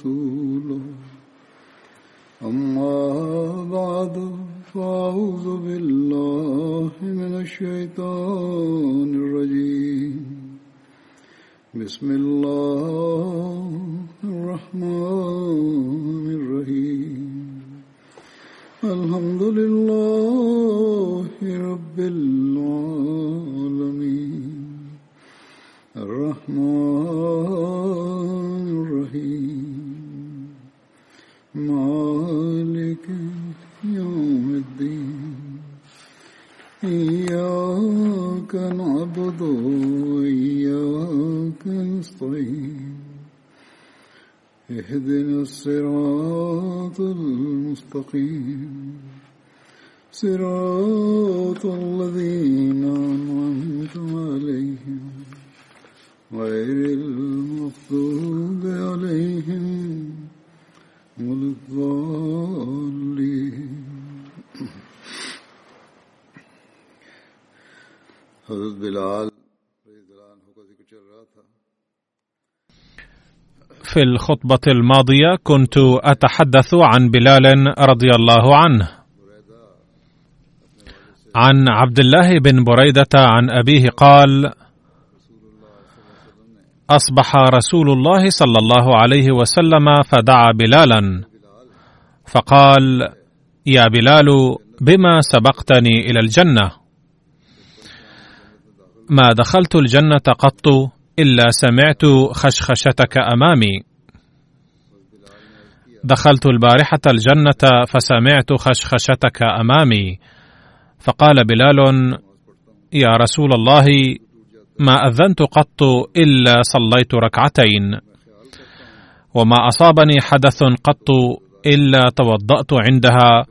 ورسوله أما بعد فأعوذ بالله من الشيطان الرجيم. بسم الله في الخطبة الماضية كنت أتحدث عن بلال رضي الله عنه. عن عبد الله بن بريدة عن أبيه قال أصبح رسول الله صلى الله عليه وسلم فدعا بلالا فقال يا بلال بما سبقتني إلى الجنة؟ ما دخلت الجنة قط إلا سمعت خشخشتك أمامي. دخلت البارحة الجنة فسمعت خشخشتك أمامي. فقال بلال يا رسول الله ما أذنت قط إلا صليت ركعتين. وما أصابني حدث قط إلا توضأت عندها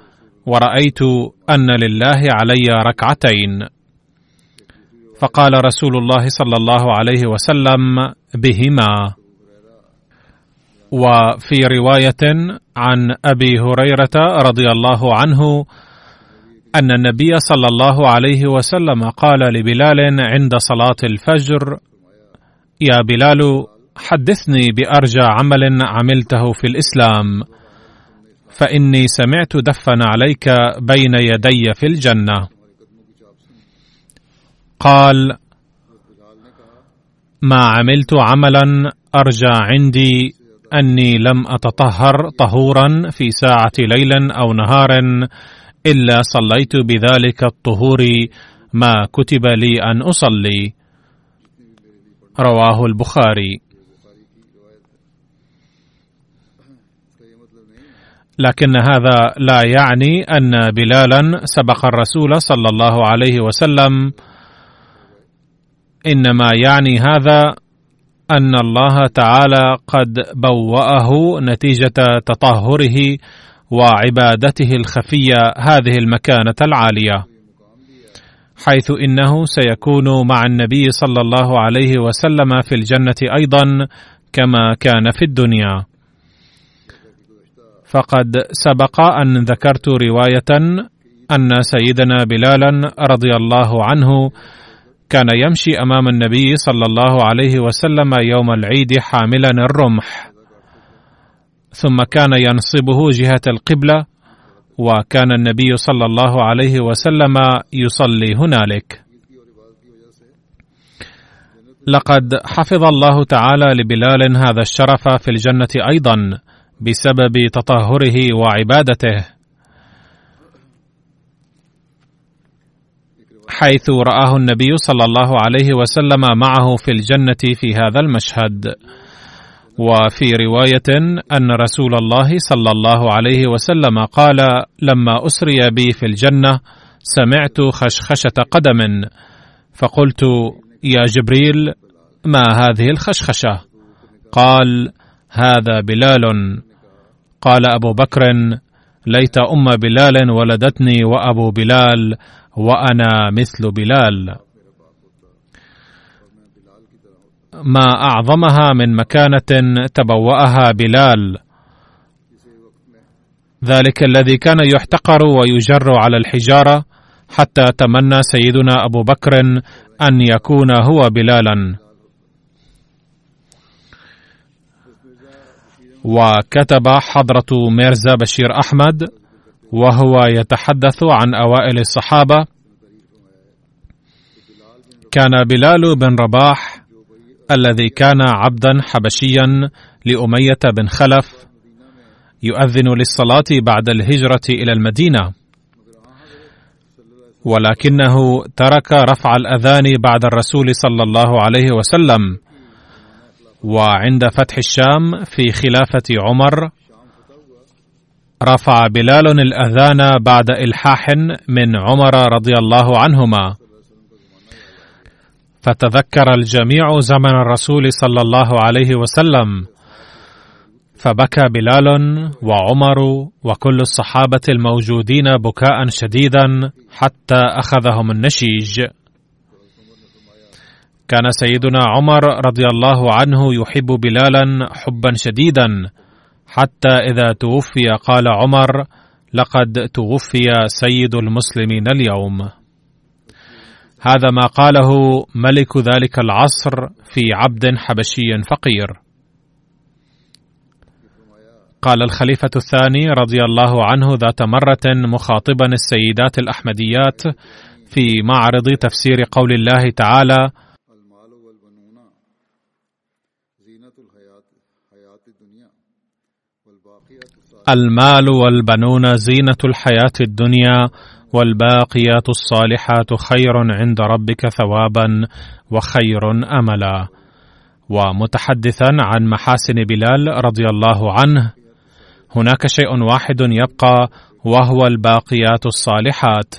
ورأيت أن لله علي ركعتين. فقال رسول الله صلى الله عليه وسلم بهما. وفي رواية عن أبي هريرة رضي الله عنه أن النبي صلى الله عليه وسلم قال لبلال عند صلاة الفجر يا بلال حدثني بأرجى عمل عملته في الإسلام فإني سمعت دفن عليك بين يدي في الجنة. قال ما عملت عملا أرجى عندي أني لم أتطهر طهورا في ساعة ليل أو نهار إلا صليت بذلك الطهور ما كتب لي أن أصلي. رواه البخاري. لكن هذا لا يعني أن بلالا سبق الرسول صلى الله عليه وسلم. إنما يعني هذا أن الله تعالى قد بوأه نتيجة تطهره وعبادته الخفية هذه المكانة العالية. حيث إنه سيكون مع النبي صلى الله عليه وسلم في الجنة أيضا كما كان في الدنيا. فقد سبق أن ذكرت رواية أن سيدنا بلالا رضي الله عنه كان يمشي أمام النبي صلى الله عليه وسلم يوم العيد حاملا الرمح. ثم كان ينصبه جهة القبلة وكان النبي صلى الله عليه وسلم يصلي هنالك. لقد حفظ الله تعالى لبلال هذا الشرف في الجنة أيضا بسبب تطهره وعبادته. حيث رآه النبي صلى الله عليه وسلم معه في الجنة في هذا المشهد. وفي رواية أن رسول الله صلى الله عليه وسلم قال: لما أسري بي في الجنة سمعت خشخشة قدم فقلت: يا جبريل ما هذه الخشخشة؟ قال هذا بلال قال أبو بكر ليت أم بلال ولدتني وأبو بلال وأنا مثل بلال. ما أعظمها من مكانة تبوأها بلال. ذلك الذي كان يحتقر ويجر على الحجارة حتى تمنى سيدنا أبو بكر أن يكون هو بلالا. وكتب حضرة ميرزا بشير أحمد وهو يتحدث عن أوائل الصحابة. كان بلال بن رباح الذي كان عبدا حبشيا لأمية بن خلف يؤذن للصلاة بعد الهجرة إلى المدينة. ولكنه ترك رفع الأذان بعد الرسول صلى الله عليه وسلم. وعند فتح الشام في خلافة عمر رفع بلال الأذان بعد إلحاح من عمر رضي الله عنهما. فتذكر الجميع زمن الرسول صلى الله عليه وسلم. فبكى بلال وعمر وكل الصحابة الموجودين بكاء شديدا حتى أخذهم النشيج. كان سيدنا عمر رضي الله عنه يحب بلالا حبا شديدا حتى إذا توفي قال عمر لقد توفي سيد المسلمين اليوم. هذا ما قاله ملك ذلك العصر في عبد حبشي فقير. قال الخليفة الثاني رضي الله عنه ذات مرة مخاطبا السيدات الأحمديات في معرض تفسير قول الله تعالى: المال والبنون زينة الحياة الدنيا والباقيات الصالحات خير عند ربك ثوابا وخير أملا. ومتحدثا عن محاسن بلال رضي الله عنه هناك شيء واحد يبقى وهو الباقيات الصالحات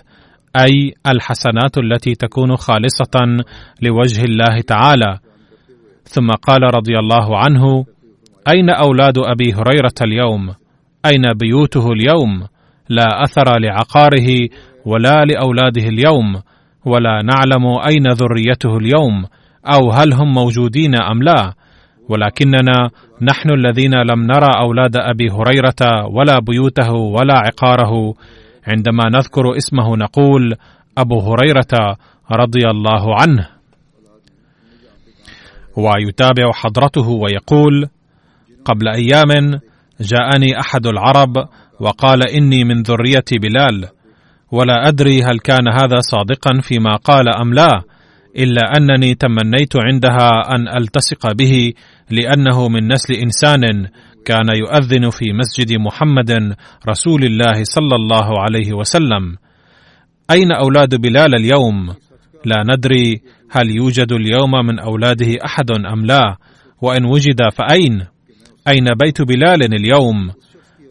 أي الحسنات التي تكون خالصة لوجه الله تعالى. ثم قال رضي الله عنه أين أولاد أبي هريرة اليوم؟ أين بيوته اليوم؟ لا أثر لعقاره ولا لأولاده اليوم ولا نعلم أين ذريته اليوم أو هل هم موجودين أم لا. ولكننا نحن الذين لم نرى أولاد أبي هريرة ولا بيوته ولا عقاره. عندما نذكر اسمه نقول أبو هريرة رضي الله عنه. ويتابع حضرته ويقول قبل أيام جاءني أحد العرب وقال إني من ذريه بلال ولا أدري هل كان هذا صادقا فيما قال أم لا إلا أنني تمنيت عندها أن ألتصق به لأنه من نسل إنسان كان يؤذن في مسجد محمد رسول الله صلى الله عليه وسلم. أين أولاد بلال اليوم؟ لا ندري هل يوجد اليوم من أولاده أحد أم لا وإن وجد فأين؟ أين بيت بلال اليوم؟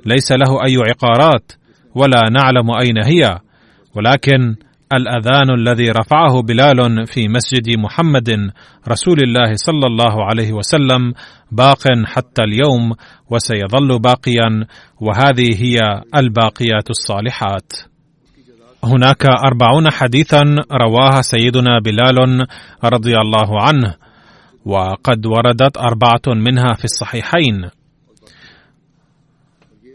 ليس له أي عقارات ولا نعلم أين هي. ولكن الأذان الذي رفعه بلال في مسجد محمد رسول الله صلى الله عليه وسلم باق حتى اليوم وسيظل باقيا وهذه هي الباقيات الصالحات. هناك أربعون حديثا رواها سيدنا بلال رضي الله عنه. وقد وردت أربعة منها في الصحيحين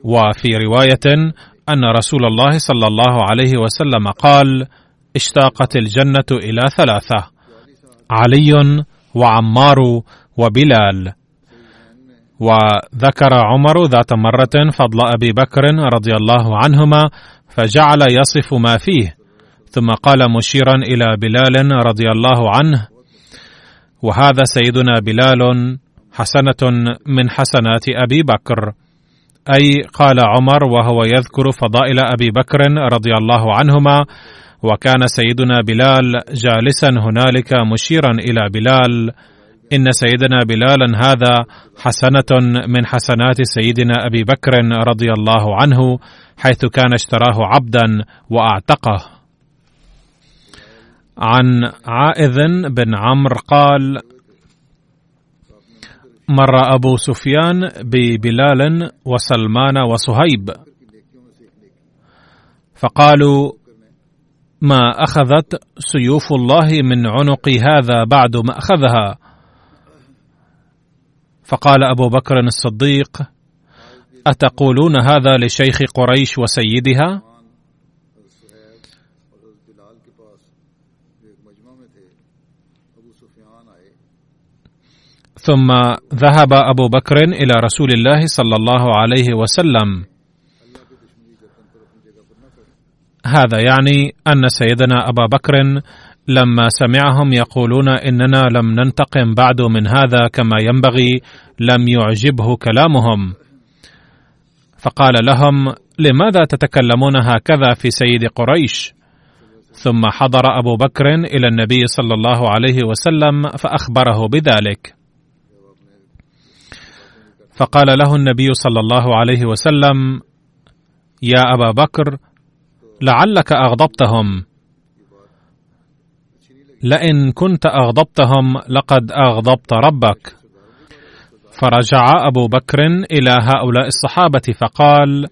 وفي رواية أن رسول الله صلى الله عليه وسلم قال: اشتاقت الجنة إلى ثلاثة: علي وعمار وبلال. وذكر عمر ذات مرة فضل أبي بكر رضي الله عنهما فجعل يصف ما فيه، ثم قال مشيرا إلى بلال رضي الله عنه: وهذا سيدنا بلال حسنة من حسنات أبي بكر. أي قال عمر وهو يذكر فضائل أبي بكر رضي الله عنهما وكان سيدنا بلال جالسا هنالك مشيرا إلى بلال إن سيدنا بلالا هذا حسنة من حسنات سيدنا أبي بكر رضي الله عنه حيث كان اشتراه عبدا وأعتقه عن عائذ بن عمرو قال مر أبو سفيان ببلال وسلمان وصهيب. فقالوا ما أخذت سيوف الله من عنق هذا بعد ما أخذها؟ فقال أبو بكر الصديق أتقولون هذا لشيخ قريش وسيدها؟ ثم ذهب أبو بكر إلى رسول الله صلى الله عليه وسلم. هذا يعني أن سيدنا أبا بكر لما سمعهم يقولون إننا لم ننتقم بعد من هذا كما ينبغي لم يعجبه كلامهم. فقال لهم لماذا تتكلمون هكذا في سيد قريش؟ ثم حضر أبو بكر إلى النبي صلى الله عليه وسلم فأخبره بذلك. فقال له النبي صلى الله عليه وسلم يا أبا بكر لعلك أغضبتهم. لئن كنت أغضبتهم لقد أغضبت ربك. فرجع أبو بكر إلى هؤلاء الصحابة فقال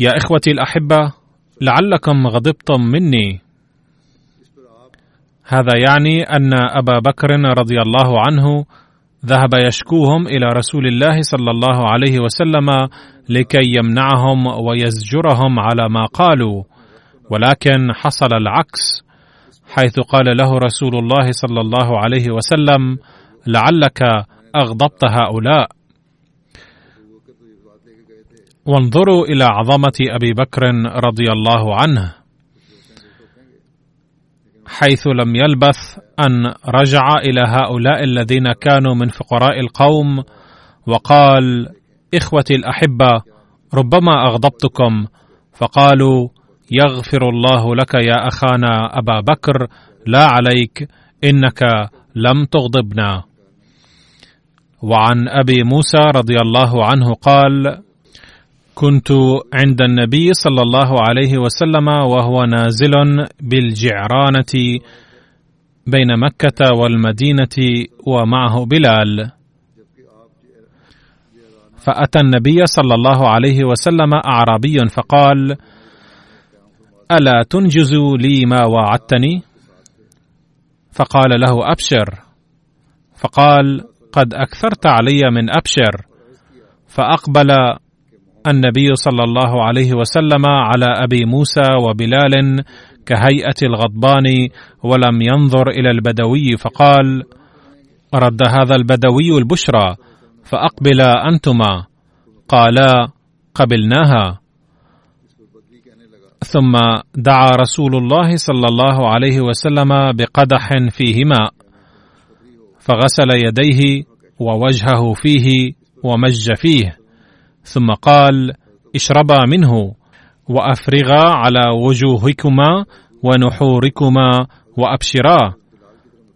يا إخوتي الأحبة لعلكم غضبتم مني. هذا يعني أن أبا بكر رضي الله عنه ذهب يشكوهم إلى رسول الله صلى الله عليه وسلم لكي يمنعهم ويزجرهم على ما قالوا ولكن حصل العكس حيث قال له رسول الله صلى الله عليه وسلم لعلك أغضبت هؤلاء. وانظروا إلى عظمة أبي بكر رضي الله عنه. حيث لم يلبث أن رجع إلى هؤلاء الذين كانوا من فقراء القوم وقال إخوتي الأحبة ربما أغضبتكم. فقالوا يغفر الله لك يا أخانا أبا بكر لا عليك إنك لم تغضبنا. وعن أبي موسى رضي الله عنه قال كنت عند النبي صلى الله عليه وسلم وهو نازل بالجعرانة بين مكة والمدينة ومعه بلال. فأتى النبي صلى الله عليه وسلم أعرابي فقال ألا تنجز لي ما وعدتني؟ فقال له أبشر. فقال قد أكثرت علي من أبشر. فأقبل النبي صلى الله عليه وسلم على أبي موسى وبلال كهيئة الغضبان ولم ينظر إلى البدوي فقال رد هذا البدوي البشرى فاقبلا أنتما. قالا قبلناها. ثم دعا رسول الله صلى الله عليه وسلم بقدح فيه ماء فغسل يديه ووجهه فيه ومج فيه. ثم قال اشربا منه وأفرغا على وجوهكما ونحوركما وأبشرا.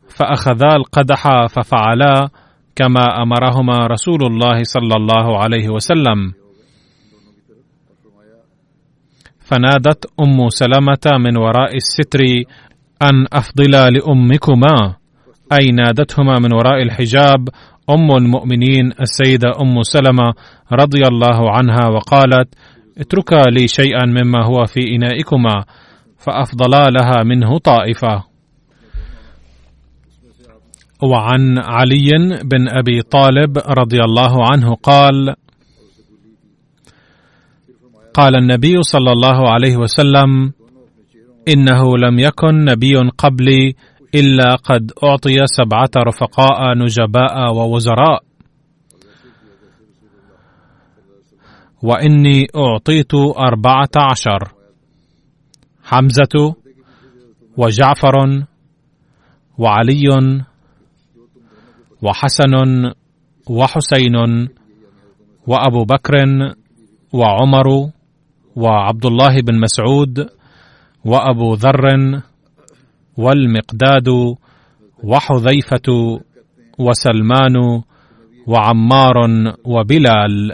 فأخذا القدح ففعلا كما أمرهما رسول الله صلى الله عليه وسلم. فنادت أم سلمة من وراء الستر أن افضلا لأمكما. أي نادتهما من وراء الحجاب أم المؤمنين السيدة أم سلمة رضي الله عنها وقالت اتركا لي شيئا مما هو في إنائكما فافضلا لها منه طائفة. وعن علي بن أبي طالب رضي الله عنه قال قال النبي صلى الله عليه وسلم إنه لم يكن نبي قبلي إلا قد أعطي سبعة رفقاء نجباء ووزراء. وإني أعطيت أربعة عشر. حمزة وجعفر وعلي وحسن وحسين وأبو بكر وعمر وعبد الله بن مسعود وأبو ذر والمقداد وحذيفة وسلمان وعمار وبلال.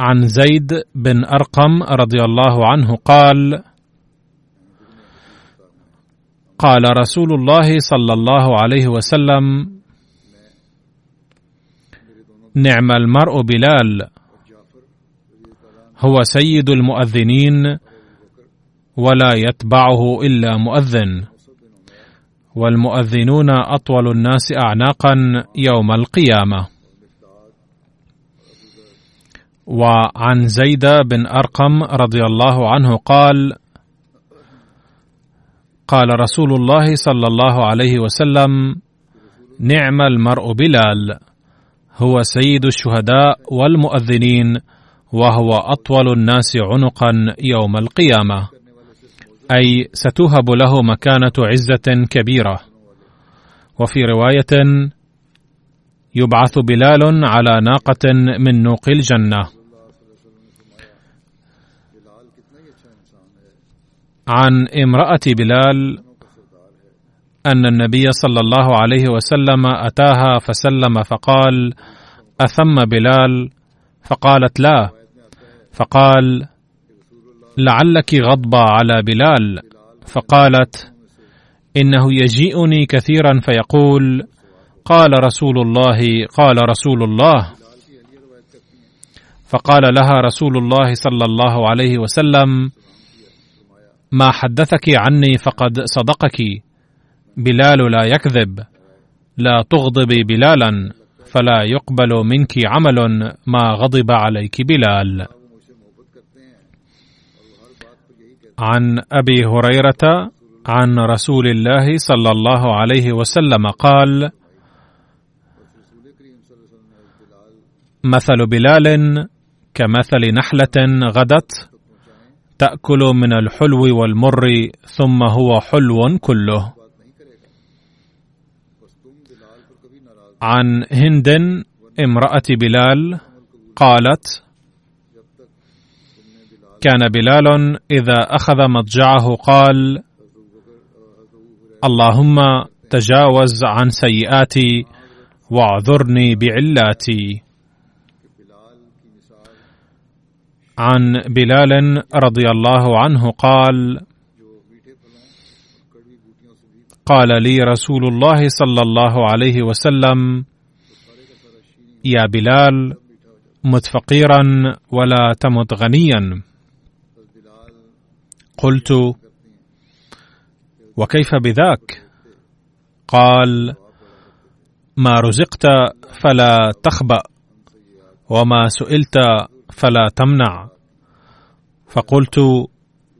عن زيد بن أرقم رضي الله عنه قال قال رسول الله صلى الله عليه وسلم نعم المرء بلال هو سيد المؤذنين ولا يتبعه إلا مؤذن. والمؤذنون أطول الناس اعناقا يوم القيامة. وعن زيد بن أرقم رضي الله عنه قال قال رسول الله صلى الله عليه وسلم نعم المرء بلال هو سيد الشهداء والمؤذنين وهو أطول الناس عنقا يوم القيامة. أي ستوهب له مكانة عزة كبيرة. وفي رواية يبعث بلال على ناقة من نوق الجنة. عن امرأة بلال أن النبي صلى الله عليه وسلم أتاها فسلم فقال أثم بلال؟ فقالت لا. فقال لعلك غضبة على بلال. فقالت إنه يجيئني كثيرا فيقول قال رسول الله قال رسول الله. فقال لها رسول الله صلى الله عليه وسلم ما حدثك عني فقد صدقك. بلال لا يكذب. لا تغضبي بلالا فلا يقبل منك عمل ما غضب عليك بلال. عن أبي هريرة عن رسول الله صلى الله عليه وسلم قال مثل بلال كمثل نحلة غدت تأكل من الحلو والمر ثم هو حلو كله. عن هند امرأة بلال قالت كان بلال إذا أخذ مضجعه قال اللهم تجاوز عن سيئاتي واعذرني بعلاتي. عن بلال رضي الله عنه قال قال لي رسول الله صلى الله عليه وسلم يا بلال مت فقيرا ولا تمت غنيا. قلت وكيف بذاك؟ قال ما رزقت فلا تخبأ وما سئلت فلا تمنع. فقلت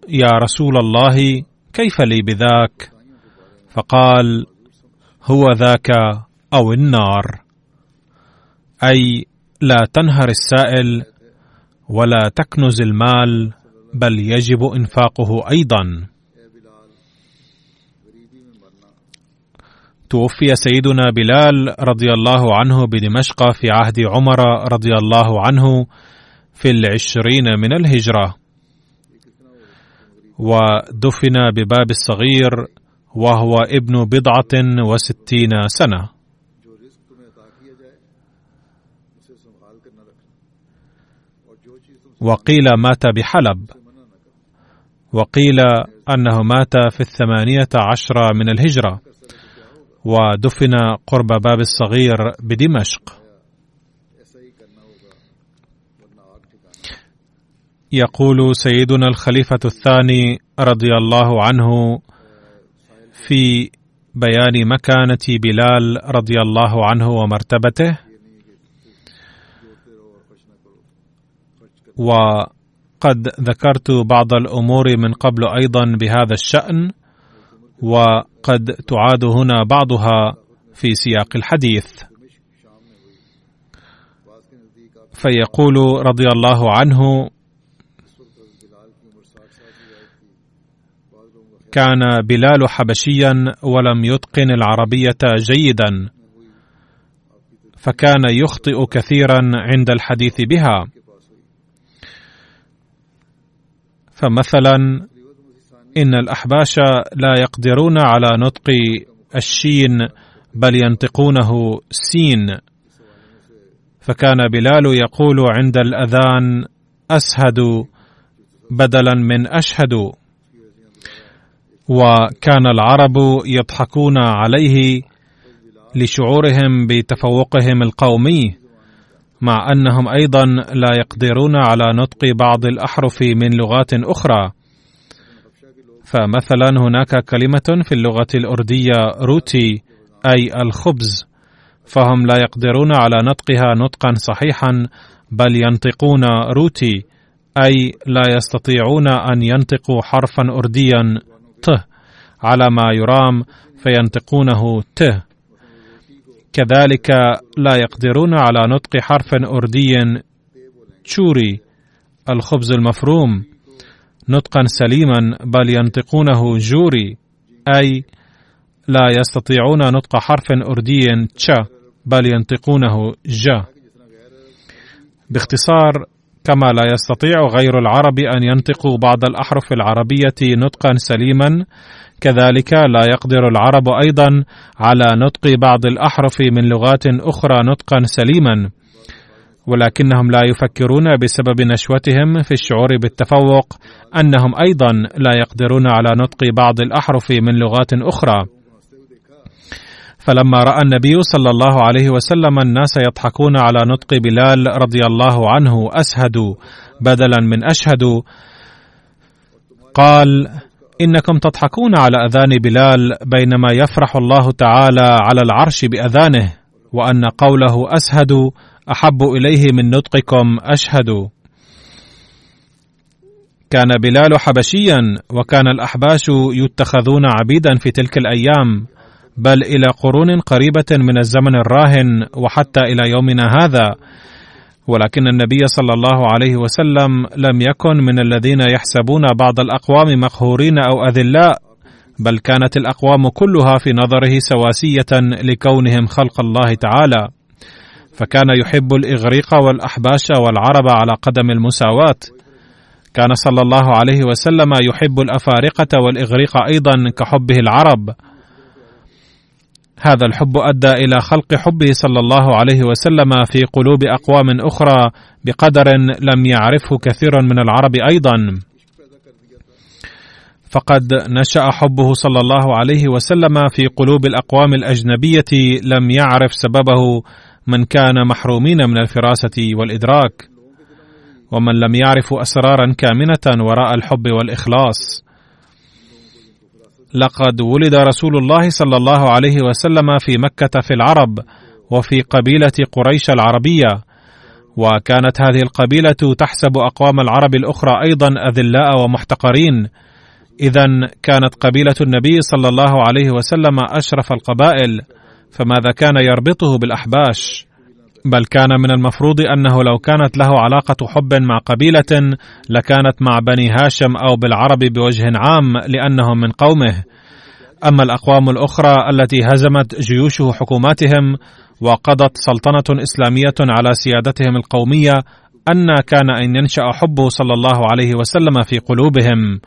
يا رسول الله كيف لي بذاك؟ فقال هو ذاك أو النار. أي لا تنهر السائل ولا تكنز المال بل يجب إنفاقه أيضا. توفي سيدنا بلال رضي الله عنه بدمشق في عهد عمر رضي الله عنه في العشرين من الهجرة. ودفن بباب الصغير وهو ابن بضعة وستين سنة. وقيل مات بحلب. وقيل أنه مات في الثمانية عشر من الهجرة ودفن قرب باب الصغير بدمشق. يقول سيدنا الخليفة الثاني رضي الله عنه في بيان مكانة بلال رضي الله عنه ومرتبته و قد ذكرت بعض الأمور من قبل أيضا بهذا الشأن وقد تعاد هنا بعضها في سياق الحديث. فيقول رضي الله عنه كان بلال حبشيا ولم يتقن العربية جيدا فكان يخطئ كثيرا عند الحديث بها. فمثلا إن الأحباش لا يقدرون على نطق الشين بل ينطقونه سين. فكان بلال يقول عند الأذان اشهد بدلا من أشهد. وكان العرب يضحكون عليه لشعورهم بتفوقهم القومي. مع أنهم أيضا لا يقدرون على نطق بعض الأحرف من لغات أخرى. فمثلا هناك كلمة في اللغة الأردية روتي أي الخبز. فهم لا يقدرون على نطقها نطقا صحيحا بل ينطقون روتي أي لا يستطيعون أن ينطقوا حرفا ارديا ت. على ما يرام فينطقونه ت. كذلك لا يقدرون على نطق حرف أردي تشوري. الخبز المفروم. نطقا سليما بل ينطقونه جوري أي لا يستطيعون نطق حرف أردي تشا بل ينطقونه جا باختصار كما لا يستطيع غير العرب أن ينطقوا بعض الأحرف العربية نطقا سليما كذلك لا يقدر العرب أيضا على نطق بعض الأحرف من لغات أخرى نطقا سليما ولكنهم لا يفكرون بسبب نشوتهم في الشعور بالتفوق أنهم أيضا لا يقدرون على نطق بعض الأحرف من لغات أخرى. فلما رأى النبي صلى الله عليه وسلم الناس يضحكون على نطق بلال رضي الله عنه أسهد بدلا من أشهد قال إنكم تضحكون على أذان بلال بينما يفرح الله تعالى على العرش بأذانه وأن قوله اسهد أحب إليه من نطقكم أشهد. كان بلال حبشيا وكان الأحباش يتخذون عبيدا في تلك الأيام بل إلى قرون قريبة من الزمن الراهن وحتى إلى يومنا هذا. ولكن النبي صلى الله عليه وسلم لم يكن من الذين يحسبون بعض الأقوام مقهورين أو أذلاء بل كانت الأقوام كلها في نظره سواسية لكونهم خلق الله تعالى. فكان يحب الإغريق والأحباش والعرب على قدم المساواة. كان صلى الله عليه وسلم يحب الأفارقة والإغريق أيضا كحبه العرب. هذا الحب أدى إلى خلق حبه صلى الله عليه وسلم في قلوب أقوام أخرى بقدر لم يعرفه كثير من العرب أيضا. فقد نشأ حبه صلى الله عليه وسلم في قلوب الأقوام الأجنبية لم يعرف سببه من كان محرومين من الفراسة والإدراك. ومن لم يعرفوا أسرارا كامنة وراء الحب والإخلاص. لقد ولد رسول الله صلى الله عليه وسلم في مكة في العرب وفي قبيلة قريش العربية. وكانت هذه القبيلة تحسب أقوام العرب الأخرى أيضا أذلاء ومحتقرين. اذا كانت قبيلة النبي صلى الله عليه وسلم أشرف القبائل فماذا كان يربطه بالأحباش؟ بل كان من المفروض أنه لو كانت له علاقة حب مع قبيلة لكانت مع بني هاشم أو بالعرب بوجه عام لأنهم من قومه. أما الأقوام الأخرى التي هزمت جيوشه حكوماتهم وقضت سلطنة إسلامية على سيادتهم القومية أن كان أن ينشأ حبه صلى الله عليه وسلم في قلوبهم.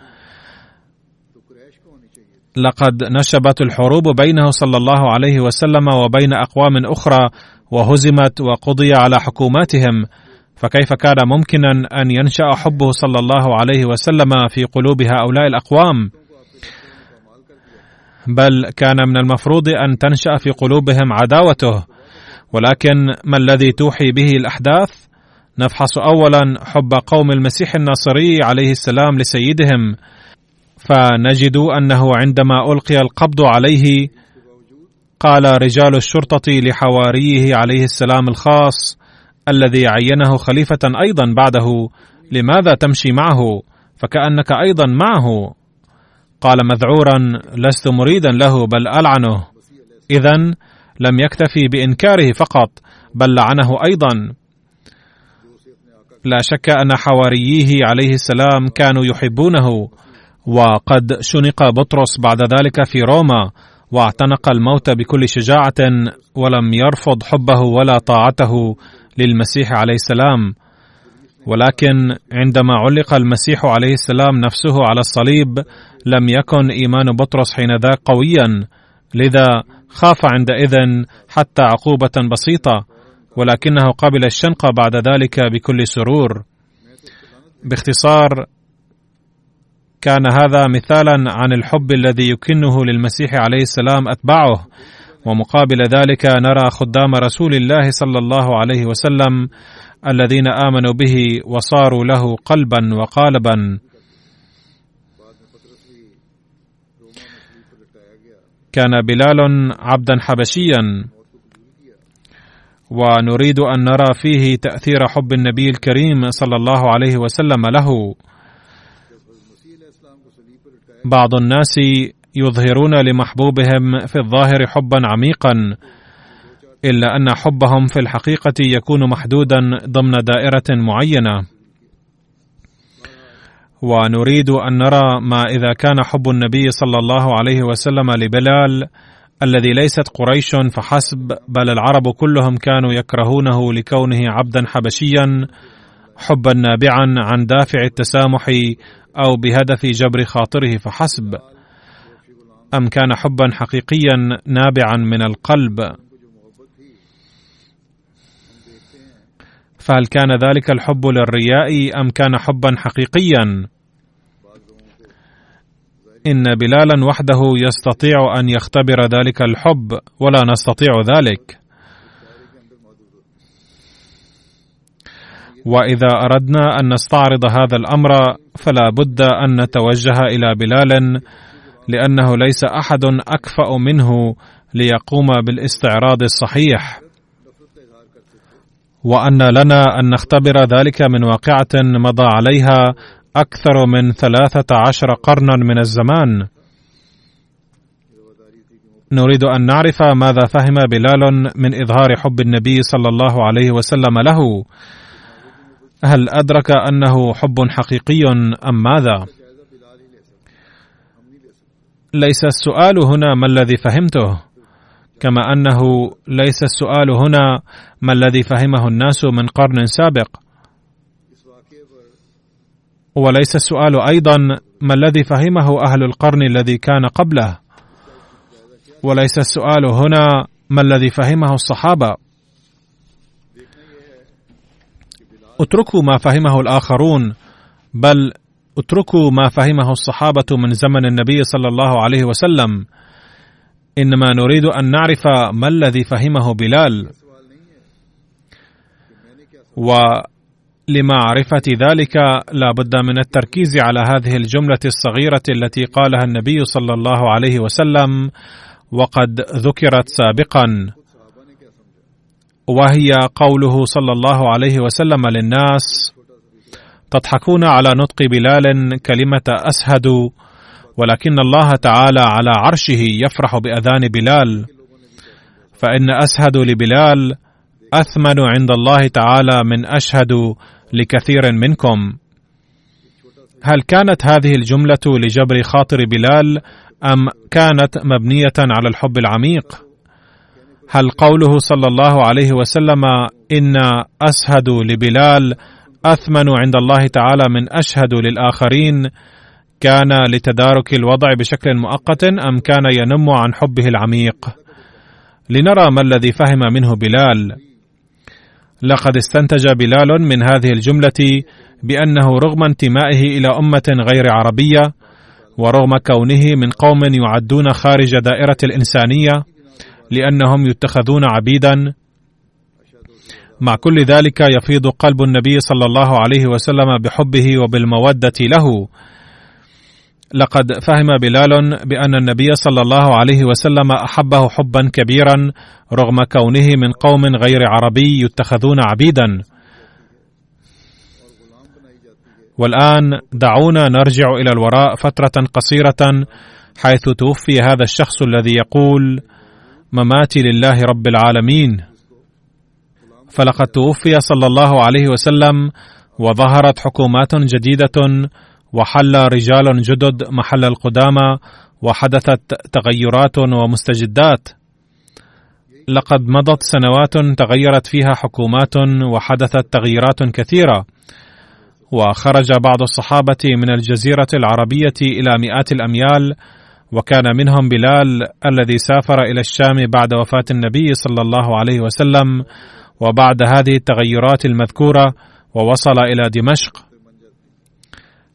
لقد نشبت الحروب بينه صلى الله عليه وسلم وبين أقوام أخرى وهزمت وقضي على حكوماتهم فكيف كان ممكنا أن ينشأ حبه صلى الله عليه وسلم في قلوب هؤلاء الأقوام؟ بل كان من المفروض أن تنشأ في قلوبهم عداوته ولكن ما الذي توحي به الأحداث؟ نفحص اولا حب قوم المسيح الناصري عليه السلام لسيدهم فنجد أنه عندما ألقي القبض عليه قال رجال الشرطة لحواريه عليه السلام الخاص الذي عينه خليفة أيضا بعده لماذا تمشي معه؟ فكأنك أيضا معه. قال مذعورا لست مريدا له بل ألعنه. اذا لم يكتفي بإنكاره فقط بل لعنه أيضا. لا شك أن حوارييه عليه السلام كانوا يحبونه وقد شنق بطرس بعد ذلك في روما. واعتنق الموت بكل شجاعة ولم يرفض حبه ولا طاعته للمسيح عليه السلام. ولكن عندما علق المسيح عليه السلام نفسه على الصليب لم يكن إيمان بطرس حينذاك قويا. لذا خاف عندئذ حتى عقوبة بسيطة ولكنه قبل الشنق بعد ذلك بكل سرور. باختصار كان هذا مثالا عن الحب الذي يكنه للمسيح عليه السلام أتباعه. ومقابل ذلك نرى خدام رسول الله صلى الله عليه وسلم الذين آمنوا به وصاروا له قلبا وقالبا. كان بلال عبدا حبشيا. ونريد أن نرى فيه تأثير حب النبي الكريم صلى الله عليه وسلم له. بعض الناس يظهرون لمحبوبهم في الظاهر حبا عميقا إلا أن حبهم في الحقيقة يكون محدودا ضمن دائرة معينة. ونريد أن نرى ما إذا كان حب النبي صلى الله عليه وسلم لبلال الذي ليست قريش فحسب بل العرب كلهم كانوا يكرهونه لكونه عبدا حبشيا حبا نابعا عن دافع التسامح أو بهدف جبر خاطره فحسب. أم كان حبا حقيقيا نابعا من القلب؟ فهل كان ذلك الحب للرياء أم كان حبا حقيقيا؟ إن بلالا وحده يستطيع أن يختبر ذلك الحب ولا نستطيع ذلك. وإذا أردنا أن نستعرض هذا الأمر فلا بد أن نتوجه إلى بلال لأنه ليس أحد أكفأ منه ليقوم بالاستعراض الصحيح. وأن لنا أن نختبر ذلك من واقعة مضى عليها أكثر من ثلاثة عشر قرنا من الزمان. نريد أن نعرف ماذا فهم بلال من إظهار حب النبي صلى الله عليه وسلم له. هل أدرك أنه حب حقيقي أم ماذا؟ ليس السؤال هنا ما الذي فهمته كما أنه ليس السؤال هنا ما الذي فهمه الناس من قرن سابق. وليس السؤال أيضا ما الذي فهمه أهل القرن الذي كان قبله. وليس السؤال هنا ما الذي فهمه الصحابة. اتركوا ما فهمه الآخرون بل اتركوا ما فهمه الصحابة من زمن النبي صلى الله عليه وسلم. إنما نريد أن نعرف ما الذي فهمه بلال. ولمعرفة ذلك لا بد من التركيز على هذه الجملة الصغيرة التي قالها النبي صلى الله عليه وسلم وقد ذكرت سابقا. وهي قوله صلى الله عليه وسلم للناس تضحكون على نطق بلال كلمة اسهد ولكن الله تعالى على عرشه يفرح بأذان بلال. فإن اسهد لبلال أثمن عند الله تعالى من أشهد لكثير منكم. هل كانت هذه الجملة لجبر خاطر بلال أم كانت مبنية على الحب العميق؟ هل قوله صلى الله عليه وسلم إن اشهد لبلال أثمن عند الله تعالى من أشهد للآخرين كان لتدارك الوضع بشكل مؤقت أم كان ينم عن حبه العميق؟ لنرى ما الذي فهم منه بلال. لقد استنتج بلال من هذه الجملة بأنه رغم انتمائه إلى أمة غير عربية ورغم كونه من قوم يعدون خارج دائرة الإنسانية لأنهم يتخذون عبيدا. مع كل ذلك يفيض قلب النبي صلى الله عليه وسلم بحبه وبالمودة له. لقد فهم بلال بأن النبي صلى الله عليه وسلم أحبه حبا كبيرا رغم كونه من قوم غير عربي يتخذون عبيدا. والآن دعونا نرجع إلى الوراء فترة قصيرة حيث توفي هذا الشخص الذي يقول مماتي لله رب العالمين. فلقد توفي صلى الله عليه وسلم وظهرت حكومات جديدة وحل رجال جدد محل القدامى وحدثت تغيرات ومستجدات. لقد مضت سنوات تغيرت فيها حكومات وحدثت تغييرات كثيرة. وخرج بعض الصحابة من الجزيرة العربية إلى مئات الأميال وكان منهم بلال الذي سافر إلى الشام بعد وفاة النبي صلى الله عليه وسلم وبعد هذه التغيرات المذكورة ووصل إلى دمشق.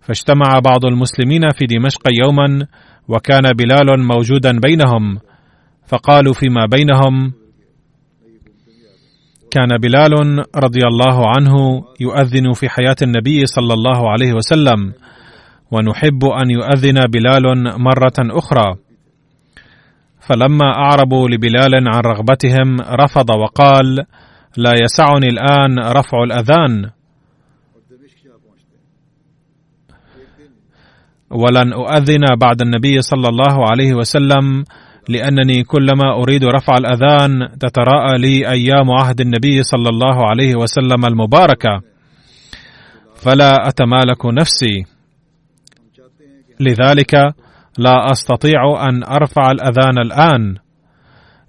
فاجتمع بعض المسلمين في دمشق يوما وكان بلال موجودا بينهم. فقالوا فيما بينهم كان بلال رضي الله عنه يؤذن في حياة النبي صلى الله عليه وسلم ونحب أن يؤذن بلال مرة أخرى. فلما أعربوا لبلال عن رغبتهم رفض وقال لا يسعني الآن رفع الأذان. ولن أؤذن بعد النبي صلى الله عليه وسلم لأنني كلما أريد رفع الأذان تتراءى لي أيام عهد النبي صلى الله عليه وسلم المباركة. فلا أتمالك نفسي. لذلك لا أستطيع أن أرفع الأذان الآن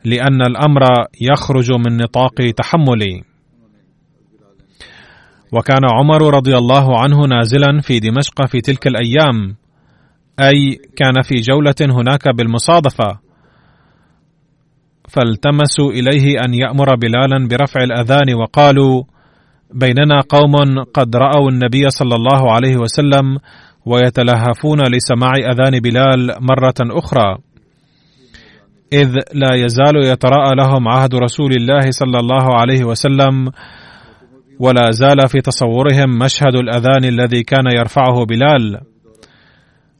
لأن الأمر يخرج من نطاق تحملي. وكان عمر رضي الله عنه نازلا في دمشق في تلك الأيام أي كان في جولة هناك بالمصادفة. فالتمسوا إليه أن يأمر بلالا برفع الأذان وقالوا بيننا قوم قد رأوا النبي صلى الله عليه وسلم ويتلهفون لسماع أذان بلال مرة أخرى. إذ لا يزال يتراءى لهم عهد رسول الله صلى الله عليه وسلم ولا زال في تصورهم مشهد الأذان الذي كان يرفعه بلال.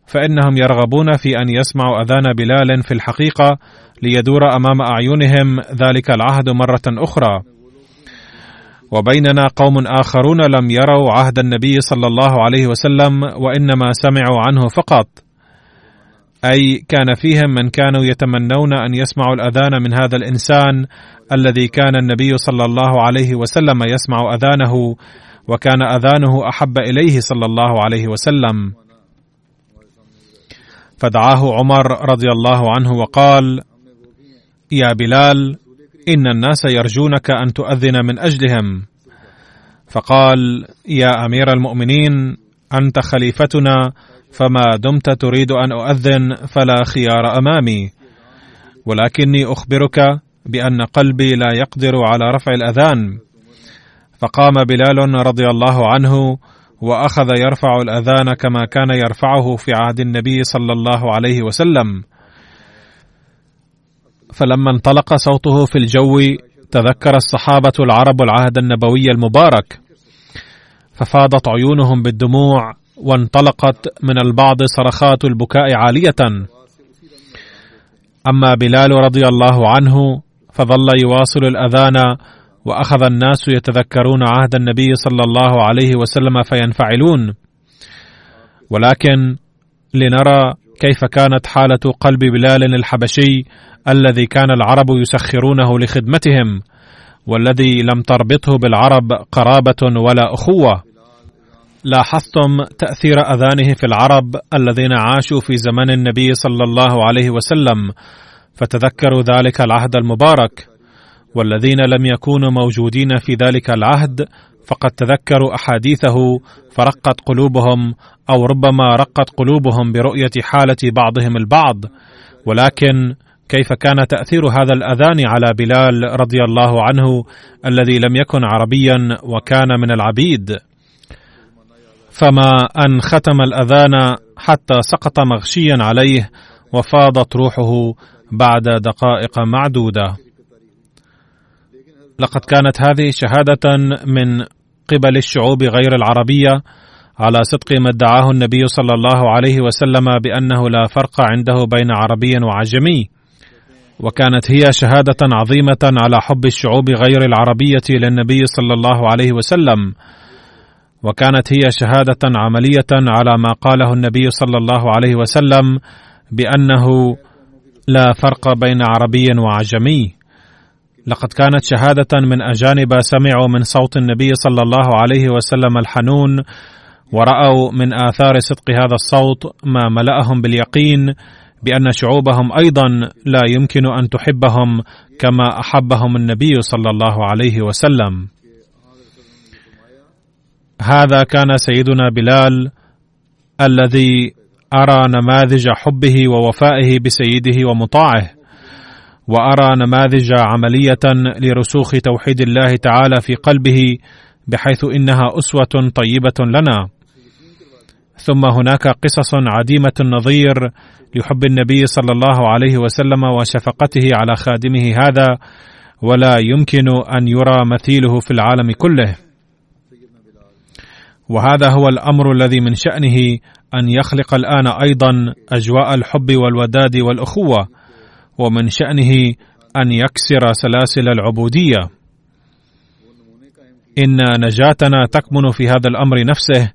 فإنهم يرغبون في أن يسمعوا أذان بلال في الحقيقة ليدور أمام أعينهم ذلك العهد مرة أخرى. وبيننا قوم آخرون لم يروا عهد النبي صلى الله عليه وسلم وإنما سمعوا عنه فقط. أي كان فيهم من كانوا يتمنون أن يسمعوا الأذان من هذا الإنسان الذي كان النبي صلى الله عليه وسلم يسمع أذانه وكان أذانه أحب إليه صلى الله عليه وسلم. فدعاه عمر رضي الله عنه وقال يا بلال إن الناس يرجونك أن تؤذن من أجلهم. فقال يا أمير المؤمنين أنت خليفتنا فما دمت تريد أن أؤذن فلا خيار أمامي. ولكني أخبرك بأن قلبي لا يقدر على رفع الأذان. فقام بلال رضي الله عنه وأخذ يرفع الأذان كما كان يرفعه في عهد النبي صلى الله عليه وسلم. فلما انطلق صوته في الجو تذكر الصحابة العرب العهد النبوي المبارك ففاضت عيونهم بالدموع وانطلقت من البعض صرخات البكاء عالية. أما بلال رضي الله عنه فظل يواصل الأذان وأخذ الناس يتذكرون عهد النبي صلى الله عليه وسلم فينفعلون. ولكن لنرى كيف كانت حالة قلب بلال الحبشي الذي كان العرب يسخرونه لخدمتهم والذي لم تربطه بالعرب قرابة ولا أخوة؟ لاحظتم تأثير أذانه في العرب الذين عاشوا في زمن النبي صلى الله عليه وسلم فتذكروا ذلك العهد المبارك والذين لم يكونوا موجودين في ذلك العهد فقد تذكروا أحاديثه فرقت قلوبهم أو ربما رقت قلوبهم برؤية حالة بعضهم البعض. ولكن كيف كان تأثير هذا الأذان على بلال رضي الله عنه الذي لم يكن عربيا وكان من العبيد؟ فما أن ختم الأذان حتى سقط مغشيا عليه وفاضت روحه بعد دقائق معدودة. لقد كانت هذه شهادة من قبل الشعوب غير العربية على صدق ما ادعاه النبي صلى الله عليه وسلم بأنه لا فرق عنده بين عربي وعجمي. وكانت هي شهادة عظيمة على حب الشعوب غير العربية للنبي صلى الله عليه وسلم. وكانت هي شهادة عملية على ما قاله النبي صلى الله عليه وسلم بأنه لا فرق بين عربي وعجمي. لقد كانت شهادة من أجانب سمعوا من صوت النبي صلى الله عليه وسلم الحنون ورأوا من آثار صدق هذا الصوت ما ملأهم باليقين بأن شعوبهم أيضا لا يمكن أن تحبهم كما أحبهم النبي صلى الله عليه وسلم. هذا كان سيدنا بلال الذي أرى نماذج حبه ووفائه بسيده ومطاعه. وأرى نماذج عملية لرسوخ توحيد الله تعالى في قلبه بحيث إنها أسوة طيبة لنا. ثم هناك قصص عديمة النظير لحب النبي صلى الله عليه وسلم وشفقته على خادمه هذا ولا يمكن أن يرى مثيله في العالم كله. وهذا هو الأمر الذي من شأنه أن يخلق الآن أيضا أجواء الحب والوداد والأخوة. ومن شأنه أن يكسر سلاسل العبودية. إن نجاتنا تكمن في هذا الأمر نفسه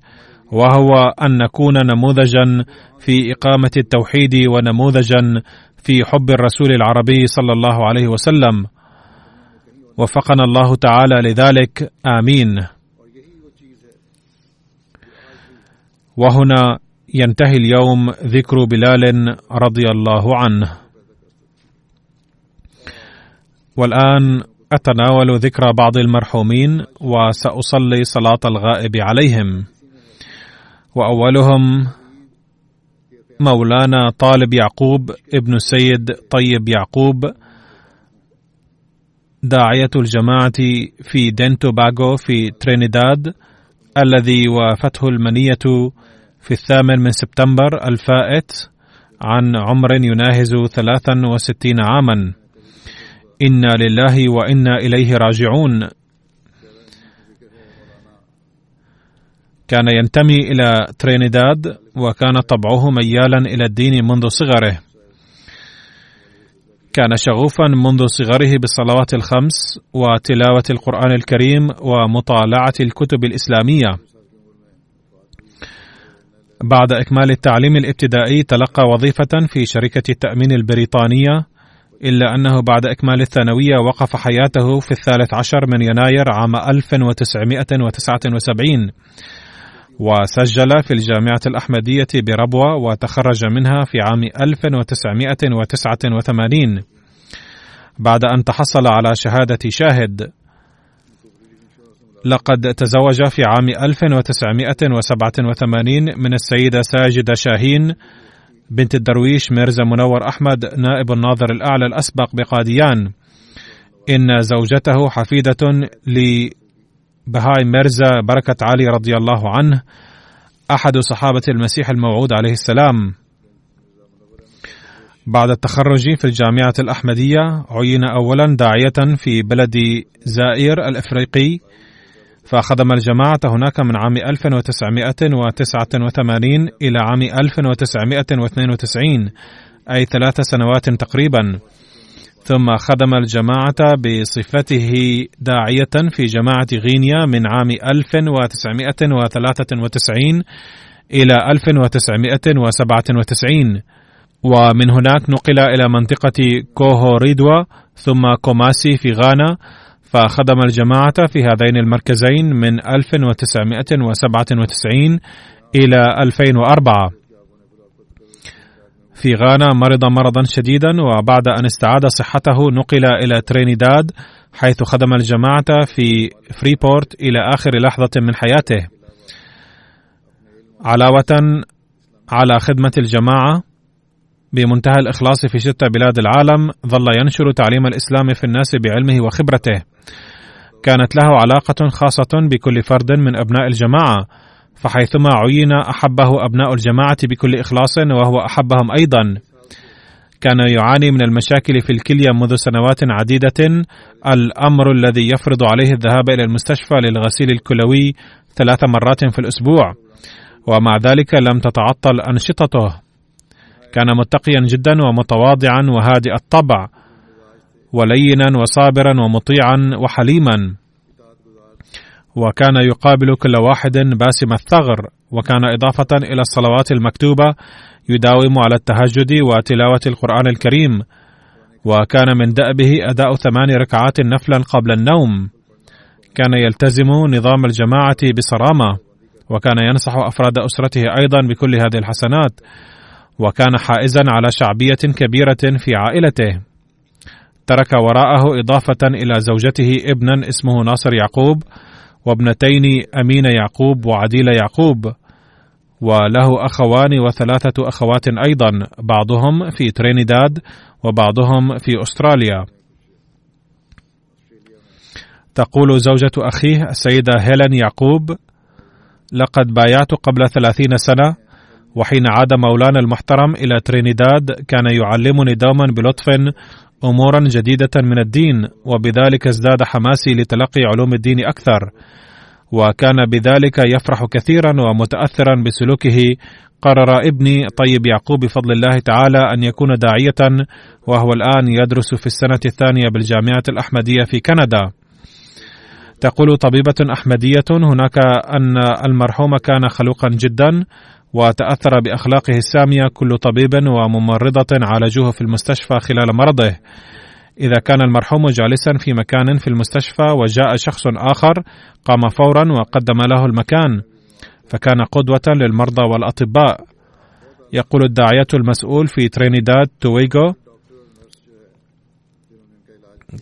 وهو أن نكون نموذجا في إقامة التوحيد ونموذجا في حب الرسول العربي صلى الله عليه وسلم. وفقنا الله تعالى لذلك. آمين. وهنا ينتهي اليوم ذكر بلال رضي الله عنه. والآن أتناول ذكر بعض المرحومين وسأصلي صلاة الغائب عليهم. وأولهم مولانا طالب يعقوب ابن السيد طيب يعقوب داعية الجماعة في دينتو باغو في ترينيداد الذي وافته المنية في الثامن من سبتمبر الفائت عن عمر يناهز ثلاثا وستين عاما. إنا لله وإنا إليه راجعون. كان ينتمي إلى ترينيداد وكان طبعه ميالا إلى الدين منذ صغره. كان شغوفا منذ صغره بالصلوات الخمس وتلاوة القرآن الكريم ومطالعة الكتب الإسلامية. بعد إكمال التعليم الابتدائي تلقى وظيفة في شركة التأمين البريطانية إلا أنه بعد إكمال الثانوية وقف حياته في الثالث عشر من يناير عام 1979 وسجل في الجامعة الأحمدية بربوة وتخرج منها في عام 1989 بعد أن تحصل على شهادة شاهد لقد تزوج في عام 1987 من السيدة ساجدة شاهين بنت الدرويش ميرزا منور أحمد نائب الناظر الأعلى الأسبق بقاديان إن زوجته حفيدة بهاي ميرزا بركة علي رضي الله عنه أحد صحابة المسيح الموعود عليه السلام. بعد التخرج في الجامعة الأحمدية عين أولا داعية في بلد زائر الإفريقي فخدم الجماعة هناك من عام 1989 إلى عام 1992 أي ثلاث سنوات تقريبا. ثم خدم الجماعة بصفته داعية في جماعة غينيا من عام 1993 إلى 1997 ومن هناك نقل إلى منطقة كوهو ريدوا ثم كوماسي في غانا فخدم الجماعة في هذين المركزين من 1997 إلى 2004 في غانا مرض مرضا شديدا وبعد أن استعاد صحته نقل إلى ترينيداد حيث خدم الجماعة في فريبورت إلى آخر لحظة من حياته. علاوة على خدمة الجماعة بمنتهى الإخلاص في شتى بلاد العالم ظل ينشر تعليم الإسلام في الناس بعلمه وخبرته. كانت له علاقة خاصة بكل فرد من أبناء الجماعة فحيثما عين أحبه أبناء الجماعة بكل إخلاص وهو أحبهم أيضا. كان يعاني من المشاكل في الكلية منذ سنوات عديدة الأمر الذي يفرض عليه الذهاب إلى المستشفى للغسيل الكلوي ثلاث مرات في الأسبوع. ومع ذلك لم تتعطل أنشطته. كان متقيا جدا ومتواضعا وهادئ الطبع ولينا وصابرا ومطيعا وحليما. وكان يقابل كل واحد باسم الثغر وكان إضافة إلى الصلوات المكتوبة يداوم على التهجد وتلاوة القرآن الكريم. وكان من دأبه أداء ثمان ركعات نفلا قبل النوم. كان يلتزم نظام الجماعة بصرامة وكان ينصح أفراد أسرته أيضا بكل هذه الحسنات. وكان حائزا على شعبية كبيرة في عائلته. ترك وراءه إضافة إلى زوجته ابنا اسمه ناصر يعقوب وابنتين أمين يعقوب وعديل يعقوب وله أخوان وثلاثة أخوات أيضا بعضهم في ترينيداد وبعضهم في أستراليا. تقول زوجة أخيه السيدة هيلين يعقوب لقد بايعت قبل ثلاثين سنة وحين عاد مولانا المحترم إلى ترينيداد كان يعلمني دوما بلطف أمورا جديدة من الدين وبذلك ازداد حماسي لتلقي علوم الدين أكثر. وكان بذلك يفرح كثيرا ومتأثرا بسلوكه. قرر ابني طيب يعقوب بفضل الله تعالى أن يكون داعية وهو الآن يدرس في السنة الثانية بالجامعة الأحمدية في كندا. تقول طبيبة أحمدية هناك أن المرحوم كان خلوقا جدا وتأثر بأخلاقه السامية كل طبيب وممرضة عالجوه في المستشفى خلال مرضه. إذا كان المرحوم جالسا في مكان في المستشفى وجاء شخص آخر قام فورا وقدم له المكان فكان قدوة للمرضى والأطباء. يقول الداعية المسؤول في ترينيداد تويغو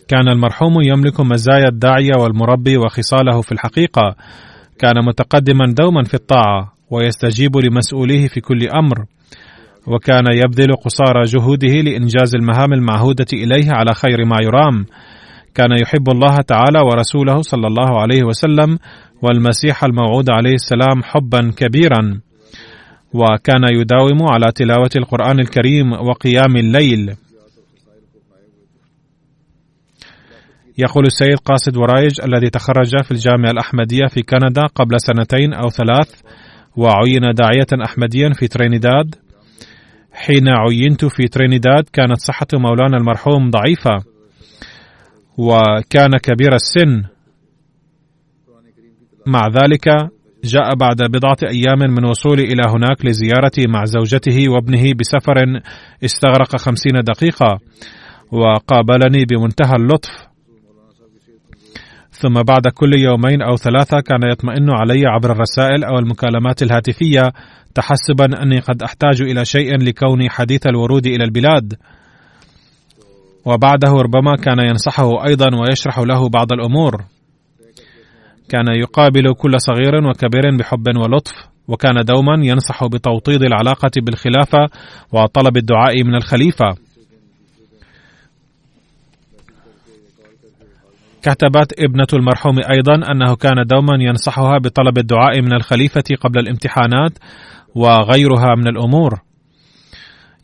كان المرحوم يملك مزايا الداعية والمربي وخصاله في الحقيقة. كان متقدما دوما في الطاعة. ويستجيب لمسؤوليه في كل أمر وكان يبذل قصارى جهوده لإنجاز المهام المعهودة إليه على خير ما يرام. كان يحب الله تعالى ورسوله صلى الله عليه وسلم والمسيح الموعود عليه السلام حبا كبيرا. وكان يداوم على تلاوة القرآن الكريم وقيام الليل. يقول السيد قاصد ورايج الذي تخرج في الجامعة الأحمدية في كندا قبل سنتين أو ثلاث وعين داعية أحمديا في ترينيداد. حين عينت في ترينيداد كانت صحة مولانا المرحوم ضعيفة. وكان كبير السن. مع ذلك جاء بعد بضعة أيام من وصولي إلى هناك لزيارتي مع زوجته وابنه بسفر استغرق خمسين دقيقة. وقابلني بمنتهى اللطف. ثم بعد كل يومين أو ثلاثة كان يطمئن علي عبر الرسائل أو المكالمات الهاتفية تحسبا أني قد أحتاج إلى شيء لكوني حديث الورود إلى البلاد. وبعده ربما كان ينصحه أيضا ويشرح له بعض الأمور. كان يقابل كل صغير وكبير بحب ولطف وكان دوما ينصح بتوطيد العلاقة بالخلافة وطلب الدعاء من الخليفة. كتبت ابنة المرحوم أيضا أنه كان دوما ينصحها بطلب الدعاء من الخليفة قبل الامتحانات وغيرها من الأمور.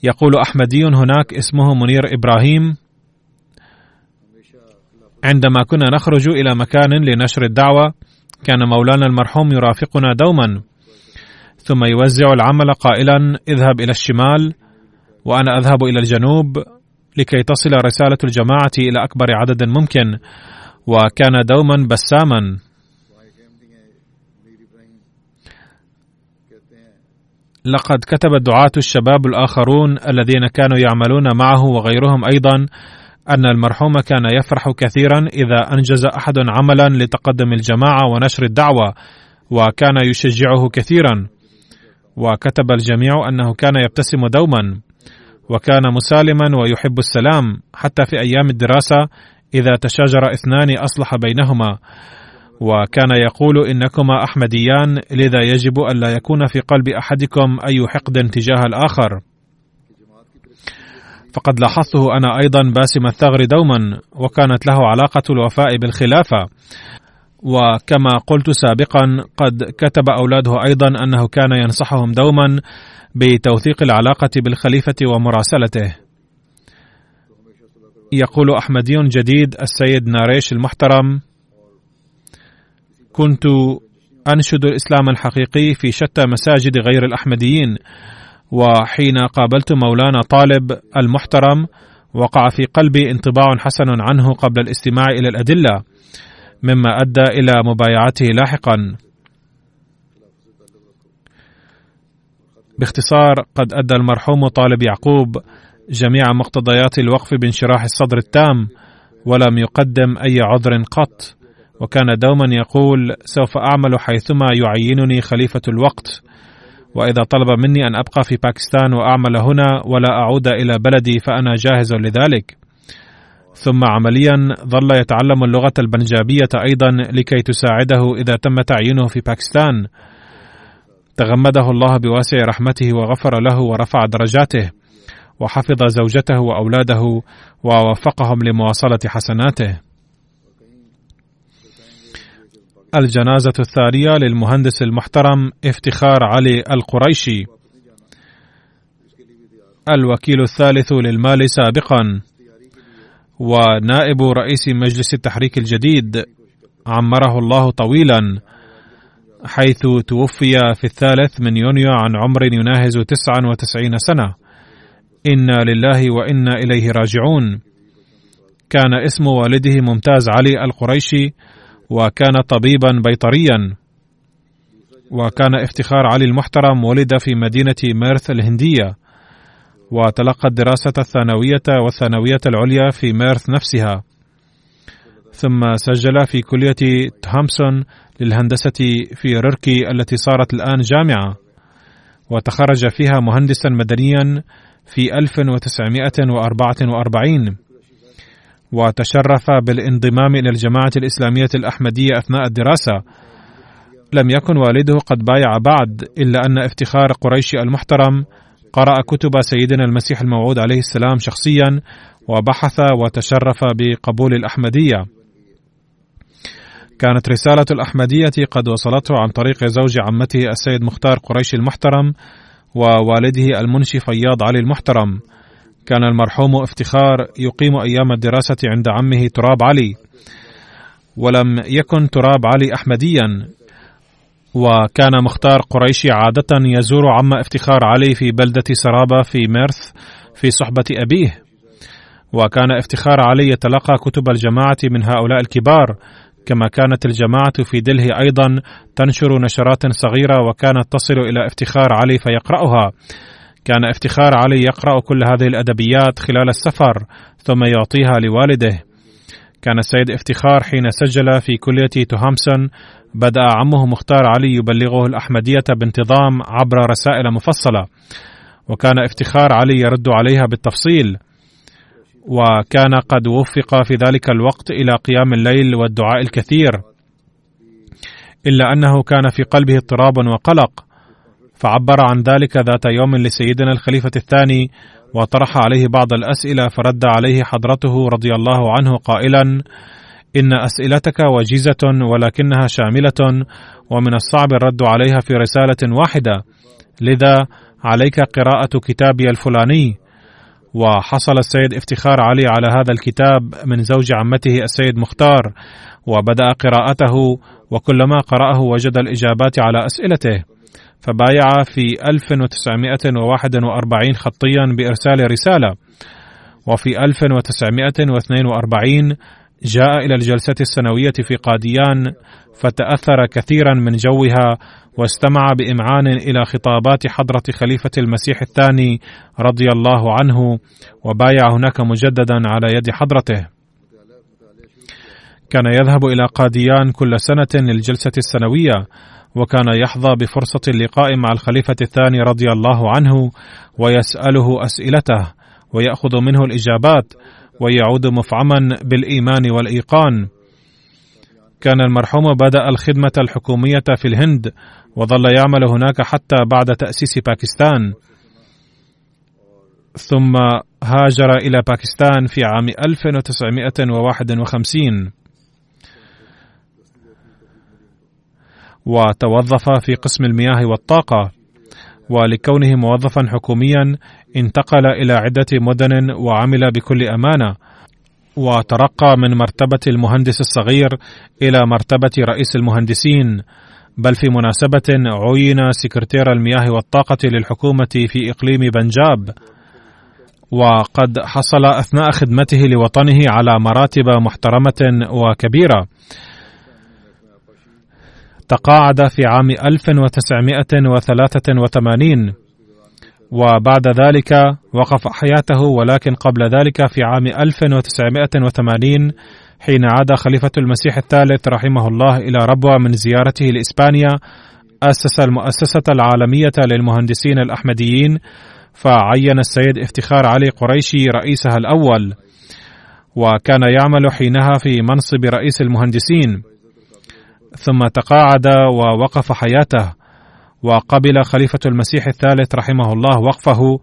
يقول أحمدي هناك اسمه منير إبراهيم. عندما كنا نخرج إلى مكان لنشر الدعوة كان مولانا المرحوم يرافقنا دوما ثم يوزع العمل قائلا اذهب إلى الشمال وأنا أذهب إلى الجنوب لكي تصل رسالة الجماعة إلى أكبر عدد ممكن. وكان دوما بساما. لقد كتب الدعاة الشباب الآخرون الذين كانوا يعملون معه وغيرهم أيضا أن المرحوم كان يفرح كثيرا إذا أنجز أحد عملا لتقدم الجماعة ونشر الدعوة وكان يشجعه كثيرا. وكتب الجميع أنه كان يبتسم دوما وكان مسالما ويحب السلام حتى في أيام الدراسة إذا تشاجر اثنان أصلح بينهما. وكان يقول إنكما أحمديان لذا يجب أن لا يكون في قلب أحدكم أي حقد تجاه الآخر. فقد لاحظته أنا أيضا باسم الثغر دوما وكانت له علاقة الوفاء بالخلافة. وكما قلت سابقا قد كتب أولاده أيضا أنه كان ينصحهم دوما بتوثيق العلاقة بالخليفة ومراسلته. يقول أحمدي جديد السيد ناريش المحترم كنت أنشد الإسلام الحقيقي في شتى مساجد غير الأحمديين وحين قابلت مولانا طالب المحترم وقع في قلبي انطباع حسن عنه قبل الاستماع إلى الأدلة مما أدى إلى مبايعته لاحقا. باختصار قد أدى المرحوم طالب يعقوب جميع مقتضيات الوقف بانشراح الصدر التام ولم يقدم أي عذر قط. وكان دوما يقول سوف أعمل حيثما يعينني خليفة الوقت وإذا طلب مني أن أبقى في باكستان وأعمل هنا ولا أعود إلى بلدي فأنا جاهز لذلك. ثم عمليا ظل يتعلم اللغة البنجابية أيضا لكي تساعده إذا تم تعيينه في باكستان. تغمده الله بواسع رحمته وغفر له ورفع درجاته. وحفظ زوجته وأولاده ووفقهم لمواصلة حسناته. الجنازة الثانية للمهندس المحترم افتخار علي القريشي. الوكيل الثالث للمال سابقا. ونائب رئيس مجلس التحريك الجديد. عمره الله طويلا. حيث توفي في الثالث من يونيو عن عمر يناهز تسعا وتسعين سنة. إنا لله وإنا إليه راجعون كان اسم والده ممتاز علي القريشي وكان طبيبا بيطريا وكان افتخار علي المحترم ولد في مدينة ميرث الهندية وتلقى الدراسة الثانوية والثانوية العليا في ميرث نفسها ثم سجل في كلية تومسون للهندسة في ريركي التي صارت الآن جامعة وتخرج فيها مهندسا مدنيا في 1944 وتشرف بالانضمام إلى الجماعة الإسلامية الأحمدية أثناء الدراسة. لم يكن والده قد بايع بعد إلا أن افتخار قريشي المحترم قرأ كتب سيدنا المسيح الموعود عليه السلام شخصيا وبحث وتشرف بقبول الأحمدية. كانت رسالة الأحمدية قد وصلته عن طريق زوج عمته السيد مختار قريشي المحترم ووالده المنشي فياض علي المحترم. كان المرحوم افتخار يقيم أيام الدراسة عند عمه تراب علي. ولم يكن تراب علي أحمديا. وكان مختار قريشي عادة يزور عم افتخار علي في بلدة سرابة في ميرث في صحبة أبيه. وكان افتخار علي يتلقى كتب الجماعة من هؤلاء الكبار كما كانت الجماعة في دلهي أيضا تنشر نشرات صغيرة وكانت تصل إلى افتخار علي فيقرأها. كان افتخار علي يقرأ كل هذه الأدبيات خلال السفر ثم يعطيها لوالده. كان السيد افتخار حين سجل في كلية توهامسون بدأ عمه مختار علي يبلغه الأحمدية بانتظام عبر رسائل مفصلة. وكان افتخار علي يرد عليها بالتفصيل. وكان قد وفق في ذلك الوقت إلى قيام الليل والدعاء الكثير إلا أنه كان في قلبه اضطراب وقلق فعبر عن ذلك ذات يوم لسيدنا الخليفة الثاني وطرح عليه بعض الأسئلة فرد عليه حضرته رضي الله عنه قائلا إن أسئلتك وجيزة ولكنها شاملة ومن الصعب الرد عليها في رسالة واحدة لذا عليك قراءة كتابي الفلاني وحصل السيد افتخار علي على هذا الكتاب من زوج عمته السيد مختار وبدأ قراءته وكلما قرأه وجد الإجابات على أسئلته. فبايع في 1941 خطيا بإرسال رسالة. وفي 1942 جاء إلى الجلسة السنوية في قاديان فتأثر كثيرا من جوها واستمع بإمعان إلى خطابات حضرة خليفة المسيح الثاني رضي الله عنه وبايع هناك مجددا على يد حضرته. كان يذهب إلى قاديان كل سنة للجلسة السنوية وكان يحظى بفرصة اللقاء مع الخليفة الثاني رضي الله عنه ويسأله أسئلته ويأخذ منه الإجابات ويعود مفعما بالإيمان والإيقان. كان المرحوم بدأ الخدمة الحكومية في الهند وظل يعمل هناك حتى بعد تأسيس باكستان. ثم هاجر إلى باكستان في عام 1951 وتوظف في قسم المياه والطاقة ولكونه موظفا حكوميا انتقل إلى عدة مدن وعمل بكل أمانة وترقى من مرتبة المهندس الصغير إلى مرتبة رئيس المهندسين. بل في مناسبة عين سكرتير المياه والطاقة للحكومة في إقليم بنجاب. وقد حصل أثناء خدمته لوطنه على مراتب محترمة وكبيرة. تقاعد في عام 1983 وبعد ذلك وقف حياته ولكن قبل ذلك في عام 1980 حين عاد خليفة المسيح الثالث رحمه الله إلى ربوة من زيارته لإسبانيا أسس المؤسسة العالمية للمهندسين الأحمديين فعين السيد افتخار علي قريشي رئيسها الأول وكان يعمل حينها في منصب رئيس المهندسين. ثم تقاعد ووقف حياته. وقبل خليفة المسيح الثالث رحمه الله وقفه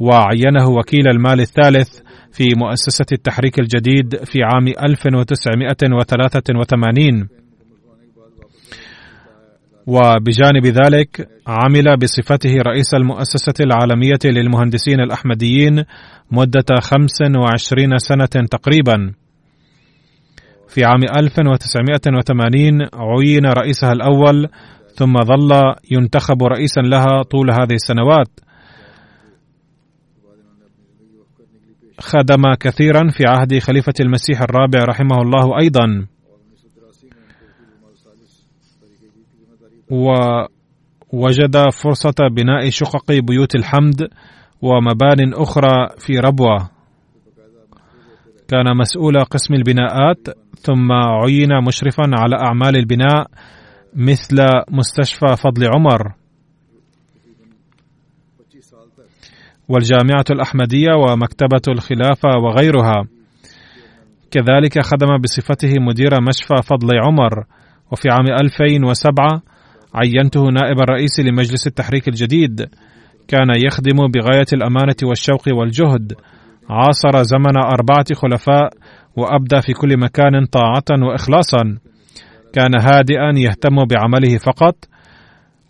وعينه وكيل المال الثالث في مؤسسة التحريك الجديد في عام 1983 وبجانب ذلك عمل بصفته رئيس المؤسسة العالمية للمهندسين الأحمديين مدة 25 سنة تقريبا. في عام 1980 عين رئيسها الأول ثم ظل ينتخب رئيسا لها طول هذه السنوات. خدم كثيرا في عهد خليفة المسيح الرابع رحمه الله أيضا. ووجد فرصة بناء شقق بيوت الحمد ومبان أخرى في ربوة. كان مسؤول قسم البناءات ثم عين مشرفا على أعمال البناء مثل مستشفى فضل عمر والجامعة الأحمدية ومكتبة الخلافة وغيرها. كذلك خدم بصفته مدير مشفى فضل عمر وفي عام 2007 عينته نائب الرئيس لمجلس التحريك الجديد. كان يخدم بغاية الأمانة والشوق والجهد. عاصر زمن أربعة خلفاء وأبدى في كل مكان طاعة وإخلاصا. كان هادئا يهتم بعمله فقط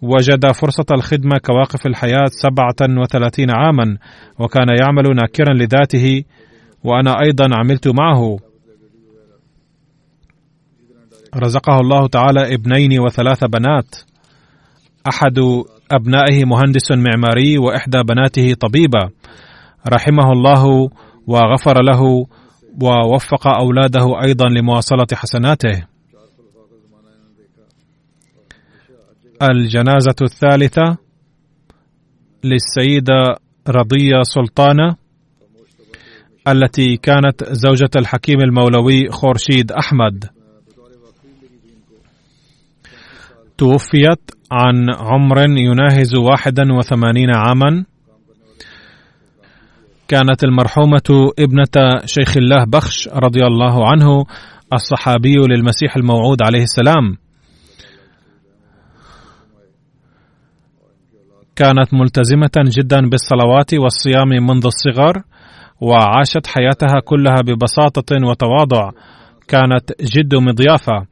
وجد فرصة الخدمة كواقف الحياة سبعة وثلاثين عاما وكان يعمل ناكرا لذاته وأنا أيضا عملت معه. رزقه الله تعالى ابنين وثلاث بنات. أحد أبنائه مهندس معماري وإحدى بناته طبيبة. رحمه الله وغفر له ووفق أولاده أيضا لمواصلة حسناته. الجنازة الثالثة للسيدة رضية سلطانة التي كانت زوجة الحكيم المولوي خورشيد أحمد. توفيت عن عمر يناهز واحدا وثمانين عاما. كانت المرحومة ابنة شيخ الله بخش رضي الله عنه الصحابي للمسيح الموعود عليه السلام. كانت ملتزمة جدا بالصلوات والصيام منذ الصغر وعاشت حياتها كلها ببساطة وتواضع. كانت جد مضيافة.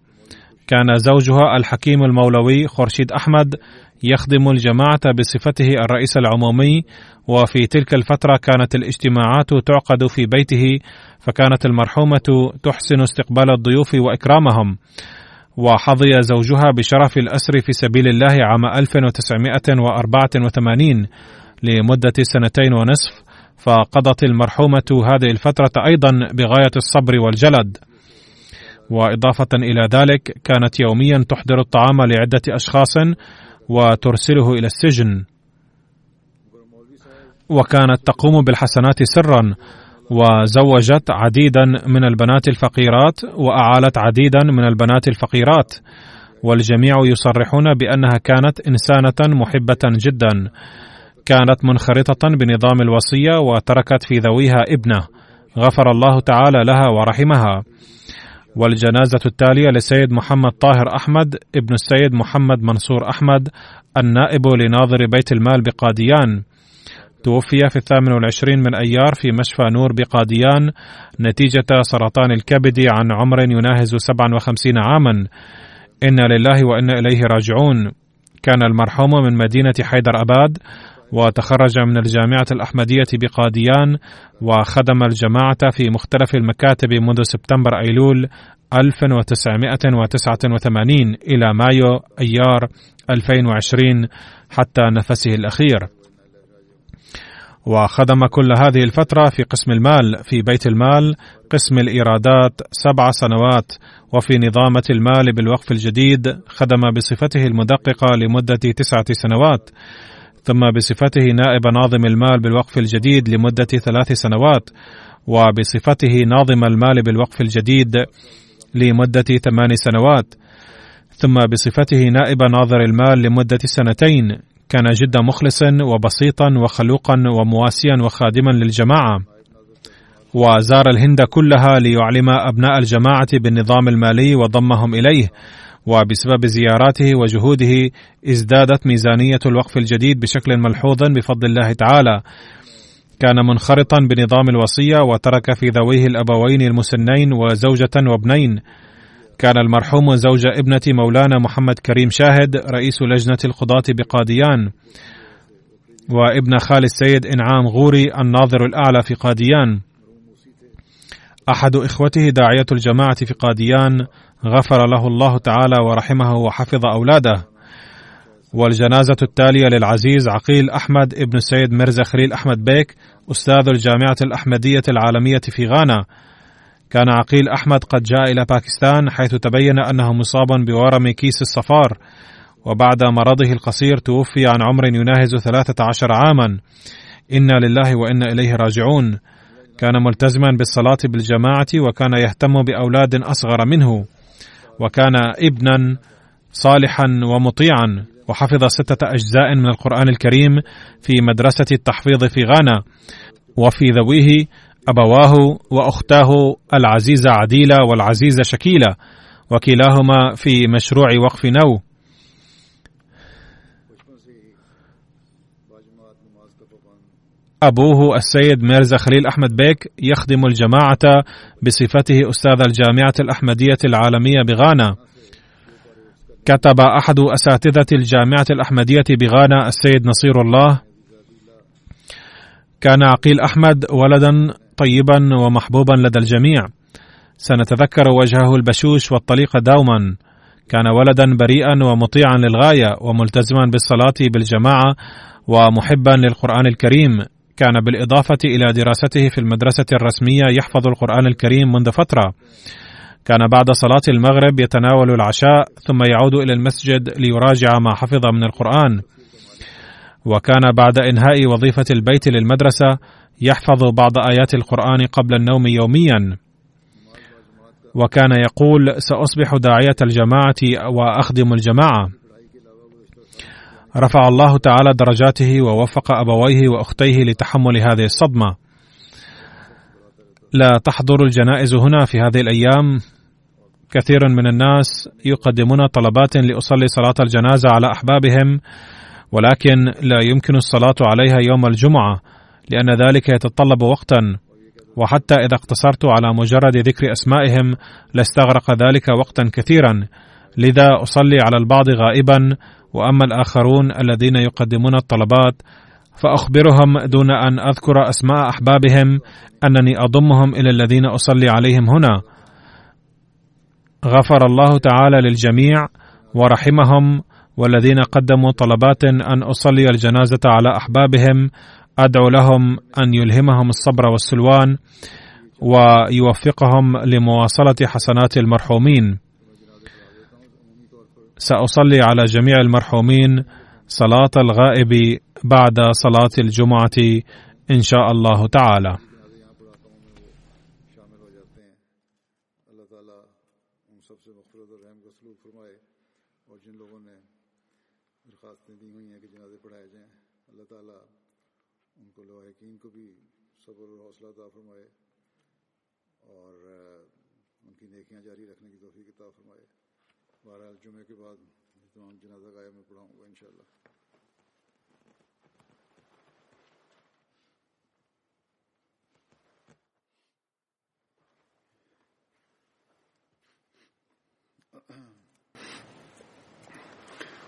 كان زوجها الحكيم المولوي خورشيد أحمد يخدم الجماعة بصفته الرئيس العمومي وفي تلك الفترة كانت الاجتماعات تعقد في بيته فكانت المرحومة تحسن استقبال الضيوف وإكرامهم. وحظي زوجها بشرف الأسر في سبيل الله عام 1984 لمدة سنتين ونصف فقضت المرحومة هذه الفترة أيضا بغاية الصبر والجلد. وإضافة إلى ذلك كانت يوميا تحضر الطعام لعدة أشخاص وترسله إلى السجن. وكانت تقوم بالحسنات سرا وزوجت عديدا من البنات الفقيرات وأعالت عديدا من البنات الفقيرات والجميع يصرحون بأنها كانت إنسانة محبة جدا كانت منخرطة بنظام الوصية وتركت في ذويها ابنة غفر الله تعالى لها ورحمها. والجنازة التالية لسيد محمد طاهر أحمد ابن السيد محمد منصور أحمد النائب لناظر بيت المال بقاديان. توفي في الثامن والعشرين من أيار في مشفى نور بقاديان نتيجة سرطان الكبد عن عمر يناهز 57 عاما. إنا لله وإنا إليه راجعون. كان المرحوم من مدينة حيدر أباد وتخرج من الجامعة الأحمدية بقاديان وخدم الجماعة في مختلف المكاتب منذ سبتمبر أيلول 1989 إلى مايو أيار 2020 حتى نفسه الأخير. وخدم كل هذه الفترة في قسم المال في بيت المال قسم الإيرادات سبع سنوات وفي نظامة المال بالوقف الجديد خدم بصفته المدققة لمدة تسعة سنوات ثم بصفته نائب ناظم المال بالوقف الجديد لمدة ثلاث سنوات وبصفته ناظم المال بالوقف الجديد لمدة ثمان سنوات ثم بصفته نائب ناظر المال لمدة سنتين. كان جدا مخلصا وبسيطا وخلوقا ومواسيا وخادما للجماعة. وزار الهند كلها ليعلم أبناء الجماعة بالنظام المالي وضمهم إليه. وبسبب زياراته وجهوده ازدادت ميزانية الوقف الجديد بشكل ملحوظ بفضل الله تعالى. كان منخرطا بنظام الوصية وترك في ذويه الأبوين المسنين وزوجة وابنين. كان المرحوم زوج ابنة مولانا محمد كريم شاهد رئيس لجنة القضاة بقاديان وابن خال السيد إنعام غوري الناظر الأعلى في قاديان. أحد إخوته داعية الجماعة في قاديان غفر له الله تعالى ورحمه وحفظ أولاده. والجنازة التالية للعزيز عقيل أحمد ابن السيد مرزا خليل أحمد بيك أستاذ الجامعة الأحمدية العالمية في غانا. كان عقيل أحمد قد جاء إلى باكستان حيث تبين أنه مصابا بورم كيس الصفار وبعد مرضه القصير توفي عن عمر يناهز ثلاثة عشر عاما. إنا لله وإنا إليه راجعون. كان ملتزما بالصلاة بالجماعة وكان يهتم بأولاد أصغر منه. وكان ابنا صالحا ومطيعا وحفظ ستة أجزاء من القرآن الكريم في مدرسة التحفيظ في غانا. وفي ذويه أبواه وأختاه العزيزة عديلة والعزيزة شكيلة وكلاهما في مشروع وقف نو. أبوه السيد ميرزا خليل أحمد بيك يخدم الجماعة بصفته أستاذ الجامعة الأحمدية العالمية بغانا. كتب أحد أساتذة الجامعة الأحمدية بغانا السيد نصير الله. كان عقيل أحمد ولدا طيبا ومحبوبا لدى الجميع. سنتذكر وجهه البشوش والطليق دوما. كان ولدا بريئا ومطيعا للغاية وملتزما بالصلاة بالجماعة ومحبا للقرآن الكريم. كان بالإضافة إلى دراسته في المدرسة الرسمية يحفظ القرآن الكريم منذ فترة. كان بعد صلاة المغرب يتناول العشاء ثم يعود إلى المسجد ليراجع ما حفظ من القرآن. وكان بعد إنهاء وظيفة البيت للمدرسة يحفظ بعض آيات القرآن قبل النوم يوميا. وكان يقول سأصبح داعية الجماعة وأخدم الجماعة. رفع الله تعالى درجاته ووفق أبويه وأختيه لتحمل هذه الصدمة. لا تحضر الجنائز هنا في هذه الأيام. كثير من الناس يقدمون طلبات لأصلي صلاة الجنازة على أحبابهم ولكن لا يمكن الصلاة عليها يوم الجمعة لأن ذلك يتطلب وقتا. وحتى إذا اقتصرت على مجرد ذكر أسمائهم لاستغرق ذلك وقتا كثيرا. لذا أصلي على البعض غائبا. وأما الآخرون الذين يقدمون الطلبات فأخبرهم دون أن أذكر أسماء أحبابهم أنني أضمهم إلى الذين أصلي عليهم هنا. غفر الله تعالى للجميع ورحمهم والذين قدموا طلبات أن أصلي الجنازة على أحبابهم أدعو لهم أن يلهمهم الصبر والسلوان ويوفقهم لمواصلة حسنات المرحومين. سأصلي على جميع المرحومين صلاة الغائب بعد صلاة الجمعة إن شاء الله تعالى.